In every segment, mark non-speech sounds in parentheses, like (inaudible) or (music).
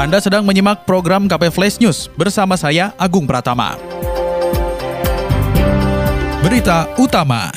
Anda sedang menyimak program KP Flash News bersama saya Agung Pratama. Berita utama.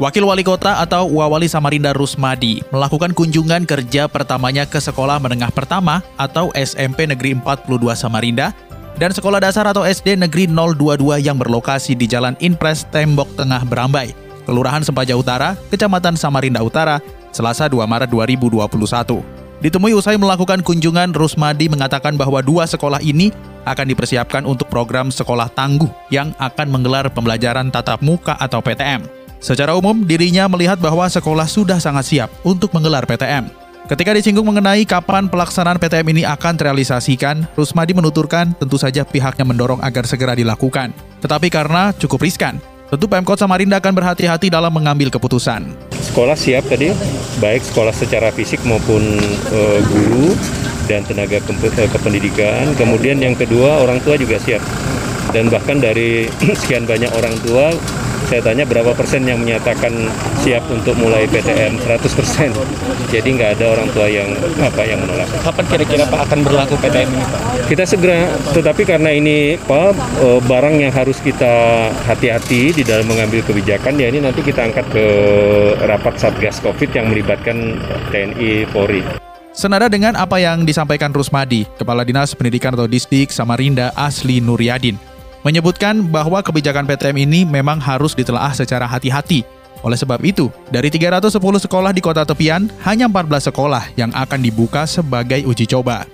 Wakil Wali Kota atau Wawali Samarinda Rusmadi melakukan kunjungan kerja pertamanya ke Sekolah Menengah Pertama atau SMP Negeri 42 Samarinda dan Sekolah Dasar atau SD Negeri 022 yang berlokasi di Jalan Inpres Tembok Tengah Berambai, Kelurahan Sempaja Utara, Kecamatan Samarinda Utara, Selasa 2 Maret 2021. Ditemui usai melakukan kunjungan, Rusmadi mengatakan bahwa dua sekolah ini akan dipersiapkan untuk program sekolah tangguh yang akan menggelar pembelajaran tatap muka atau PTM. Secara umum, dirinya melihat bahwa sekolah sudah sangat siap untuk menggelar PTM. Ketika disinggung mengenai kapan pelaksanaan PTM ini akan terrealisasikan, Rusmadi menuturkan tentu saja pihaknya mendorong agar segera dilakukan. Tetapi karena cukup riskan, tentu Pemkot Samarinda akan berhati-hati dalam mengambil keputusan. Sekolah siap tadi, baik sekolah secara fisik maupun uh, guru dan tenaga kependidikan. Kemudian yang kedua, orang tua juga siap. Dan bahkan dari (clears throat) sekian banyak orang tua, saya tanya berapa persen yang menyatakan siap untuk mulai PTM 100 persen. Jadi nggak ada orang tua yang apa yang menolak. Kapan kira-kira Pak akan berlaku PTM ini Pak? Kita segera, tetapi karena ini Pak barang yang harus kita hati-hati di dalam mengambil kebijakan ya ini nanti kita angkat ke rapat Satgas Covid yang melibatkan TNI Polri. Senada dengan apa yang disampaikan Rusmadi, Kepala Dinas Pendidikan atau Disdik Samarinda Asli Nuryadin, menyebutkan bahwa kebijakan PTM ini memang harus ditelaah secara hati-hati. Oleh sebab itu, dari 310 sekolah di kota tepian, hanya 14 sekolah yang akan dibuka sebagai uji coba.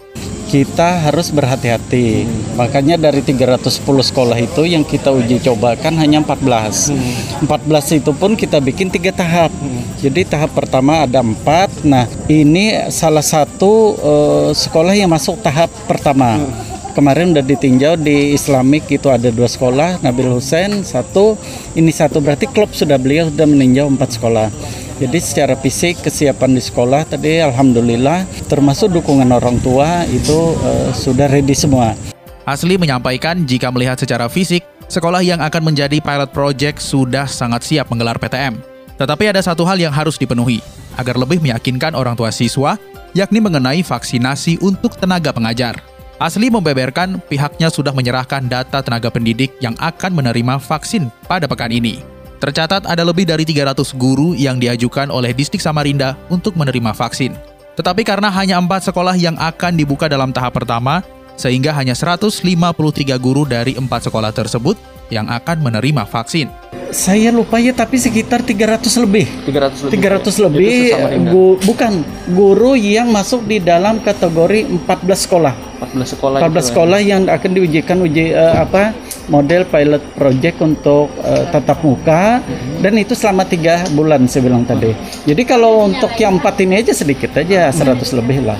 Kita harus berhati-hati. Makanya dari 310 sekolah itu yang kita uji cobakan hanya 14. 14 itu pun kita bikin tiga tahap. Jadi tahap pertama ada empat. Nah ini salah satu uh, sekolah yang masuk tahap pertama kemarin udah ditinjau di Islamik itu ada dua sekolah Nabil Hussein satu ini satu berarti klub sudah beliau sudah meninjau empat sekolah jadi secara fisik kesiapan di sekolah tadi alhamdulillah termasuk dukungan orang tua itu uh, sudah ready semua. Asli menyampaikan jika melihat secara fisik sekolah yang akan menjadi pilot project sudah sangat siap menggelar PTM. Tetapi ada satu hal yang harus dipenuhi agar lebih meyakinkan orang tua siswa yakni mengenai vaksinasi untuk tenaga pengajar. Asli membeberkan pihaknya sudah menyerahkan data tenaga pendidik yang akan menerima vaksin pada pekan ini. Tercatat ada lebih dari 300 guru yang diajukan oleh Distrik Samarinda untuk menerima vaksin. Tetapi karena hanya empat sekolah yang akan dibuka dalam tahap pertama, sehingga hanya 153 guru dari empat sekolah tersebut yang akan menerima vaksin. Saya lupa ya tapi sekitar 300 lebih. 300 lebih. 300 lebih gu, bukan guru yang masuk di dalam kategori 14 sekolah. 14 sekolah 14 itu sekolah ya. yang akan diujikan uji uh, apa model pilot project untuk uh, tatap muka hmm. dan itu selama tiga bulan saya bilang tadi. Jadi kalau untuk yang empat ini aja sedikit aja 100 hmm. lebih lah.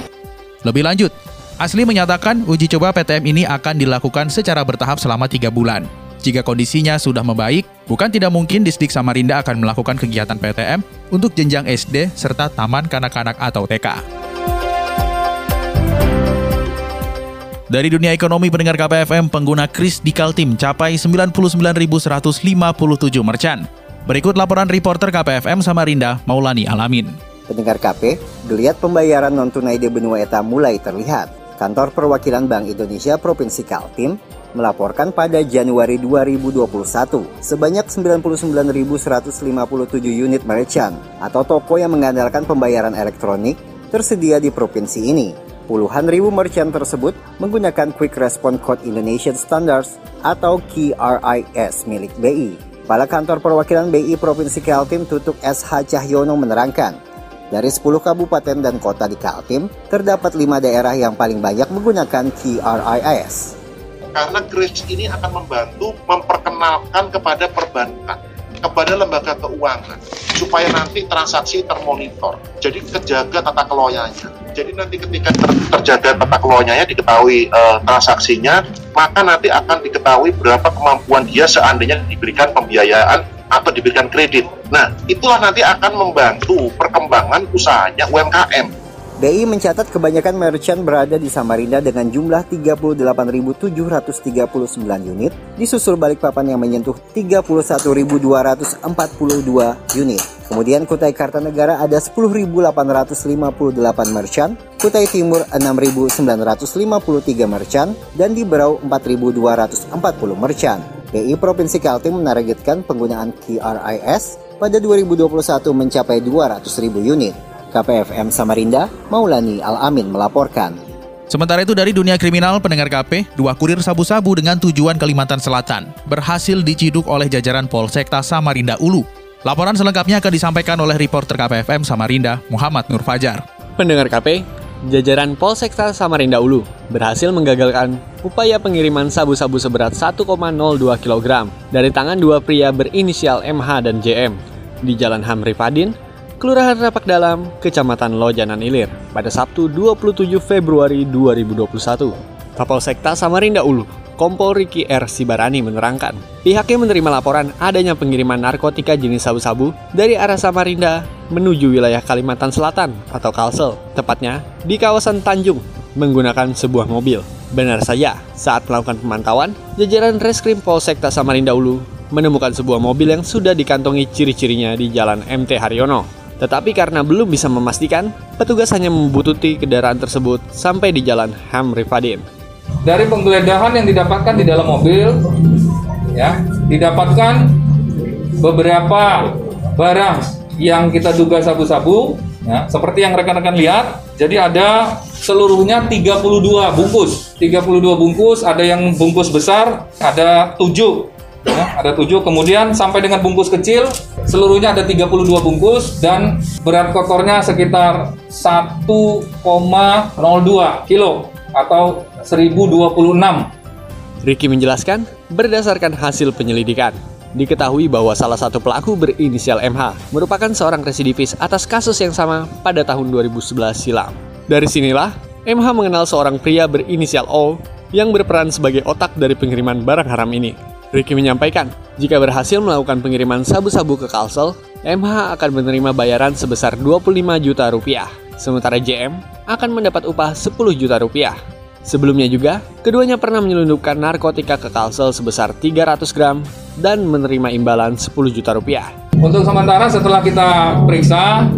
Lebih lanjut, Asli menyatakan uji coba PTM ini akan dilakukan secara bertahap selama tiga bulan. Jika kondisinya sudah membaik, bukan tidak mungkin Distrik Samarinda akan melakukan kegiatan PTM untuk jenjang SD serta taman kanak-kanak atau TK. Dari dunia ekonomi pendengar KPFM, pengguna kris di Kaltim capai 99.157 merchant. Berikut laporan reporter KPFM Samarinda, Maulani Alamin. Pendengar KP, geliat pembayaran non-tunai di benua ETA mulai terlihat. Kantor Perwakilan Bank Indonesia Provinsi Kaltim melaporkan pada Januari 2021 sebanyak 99.157 unit merchant atau toko yang mengandalkan pembayaran elektronik tersedia di provinsi ini. Puluhan ribu merchant tersebut menggunakan Quick Response Code Indonesian Standards atau KRIS milik BI. Kepala Kantor Perwakilan BI Provinsi Kaltim Tutuk SH Cahyono menerangkan, dari 10 kabupaten dan kota di Kaltim, terdapat 5 daerah yang paling banyak menggunakan KRIS. Karena KRIS ini akan membantu memperkenalkan kepada perbankan kepada lembaga keuangan supaya nanti transaksi termonitor. Jadi kejaga tata kelolanya. Jadi nanti ketika ter terjaga tata kelolanya diketahui uh, transaksinya, maka nanti akan diketahui berapa kemampuan dia seandainya diberikan pembiayaan atau diberikan kredit. Nah, itulah nanti akan membantu perkembangan usahanya UMKM BI mencatat kebanyakan merchant berada di Samarinda dengan jumlah 38.739 unit, disusul Balikpapan yang menyentuh 31.242 unit. Kemudian Kutai Kartanegara ada 10.858 merchant, Kutai Timur 6.953 merchant, dan di Berau 4.240 merchant. BI Provinsi Kaltim menargetkan penggunaan QRIS pada 2021 mencapai 200.000 unit. KPFM Samarinda, Maulani Al-Amin melaporkan. Sementara itu dari dunia kriminal pendengar KP, dua kurir sabu-sabu dengan tujuan Kalimantan Selatan berhasil diciduk oleh jajaran Polsekta Samarinda Ulu. Laporan selengkapnya akan disampaikan oleh reporter KPFM Samarinda, Muhammad Nur Fajar. Pendengar KP, jajaran Polsekta Samarinda Ulu berhasil menggagalkan upaya pengiriman sabu-sabu seberat 1,02 kg dari tangan dua pria berinisial MH dan JM di Jalan Hamri Fadin, Kelurahan Rapak Dalam, Kecamatan Lojanan Ilir, pada Sabtu 27 Februari 2021. Kapolsekta Samarinda Ulu, Kompol Riki R. Sibarani menerangkan, pihaknya menerima laporan adanya pengiriman narkotika jenis sabu-sabu dari arah Samarinda menuju wilayah Kalimantan Selatan atau Kalsel, tepatnya di kawasan Tanjung, menggunakan sebuah mobil. Benar saja, saat melakukan pemantauan, jajaran Reskrim Polsekta Samarinda Ulu menemukan sebuah mobil yang sudah dikantongi ciri-cirinya di Jalan MT Haryono, tetapi karena belum bisa memastikan, petugas hanya membututi kendaraan tersebut sampai di jalan Ham Rifadin. Dari penggeledahan yang didapatkan di dalam mobil, ya, didapatkan beberapa barang yang kita duga sabu-sabu, ya, seperti yang rekan-rekan lihat. Jadi ada seluruhnya 32 bungkus. 32 bungkus, ada yang bungkus besar, ada 7 ya, ada 7 kemudian sampai dengan bungkus kecil seluruhnya ada 32 bungkus dan berat kotornya sekitar 1,02 kilo atau 1026 Ricky menjelaskan, berdasarkan hasil penyelidikan, diketahui bahwa salah satu pelaku berinisial MH merupakan seorang residivis atas kasus yang sama pada tahun 2011 silam. Dari sinilah, MH mengenal seorang pria berinisial O yang berperan sebagai otak dari pengiriman barang haram ini. Ricky menyampaikan, jika berhasil melakukan pengiriman sabu-sabu ke Kalsel, MH akan menerima bayaran sebesar 25 juta rupiah, sementara JM akan mendapat upah 10 juta rupiah. Sebelumnya juga, keduanya pernah menyelundupkan narkotika ke Kalsel sebesar 300 gram dan menerima imbalan 10 juta rupiah. Untuk sementara setelah kita periksa,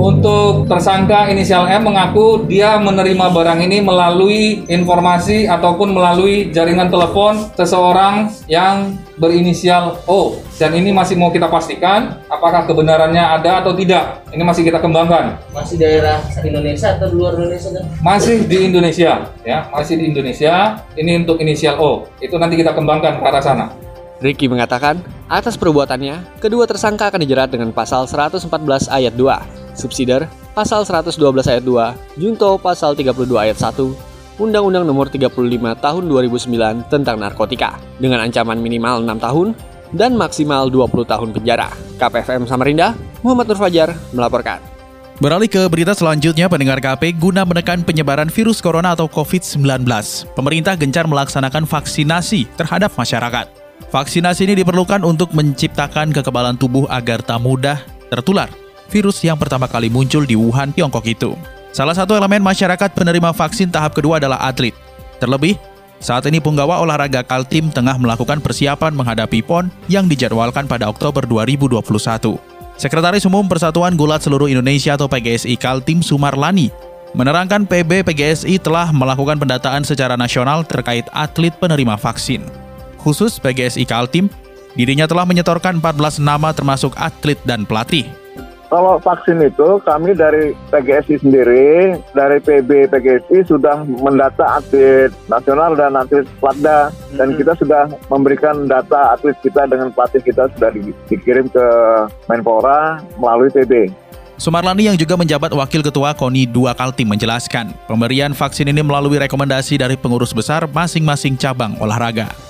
untuk tersangka inisial M mengaku dia menerima barang ini melalui informasi ataupun melalui jaringan telepon seseorang yang berinisial O. Dan ini masih mau kita pastikan apakah kebenarannya ada atau tidak. Ini masih kita kembangkan. Masih daerah Indonesia atau luar Indonesia? Masih di Indonesia, ya, masih di Indonesia. Ini untuk inisial O. Itu nanti kita kembangkan ke arah sana. Ricky mengatakan, atas perbuatannya, kedua tersangka akan dijerat dengan pasal 114 ayat 2 Subsider pasal 112 ayat 2, Junto pasal 32 ayat 1, Undang-Undang Nomor 35 Tahun 2009 tentang narkotika dengan ancaman minimal 6 tahun dan maksimal 20 tahun penjara. KPFM Samarinda, Muhammad Nur Fajar melaporkan. Beralih ke berita selanjutnya, pendengar KP guna menekan penyebaran virus corona atau COVID-19. Pemerintah gencar melaksanakan vaksinasi terhadap masyarakat. Vaksinasi ini diperlukan untuk menciptakan kekebalan tubuh agar tak mudah tertular virus yang pertama kali muncul di Wuhan, Tiongkok itu. Salah satu elemen masyarakat penerima vaksin tahap kedua adalah atlet. Terlebih, saat ini penggawa olahraga Kaltim tengah melakukan persiapan menghadapi PON yang dijadwalkan pada Oktober 2021. Sekretaris Umum Persatuan Gulat Seluruh Indonesia atau PGSI Kaltim Sumarlani menerangkan PB PGSI telah melakukan pendataan secara nasional terkait atlet penerima vaksin. Khusus PGSI Kaltim, dirinya telah menyetorkan 14 nama termasuk atlet dan pelatih. Kalau vaksin itu kami dari PGSI sendiri, dari PB PGSI sudah mendata atlet nasional dan atlet Platda dan hmm. kita sudah memberikan data atlet kita dengan pelatih kita sudah di, dikirim ke Menpora melalui PB. Sumarlani yang juga menjabat Wakil Ketua KONI 2 Kaltim menjelaskan, pemberian vaksin ini melalui rekomendasi dari pengurus besar masing-masing cabang olahraga.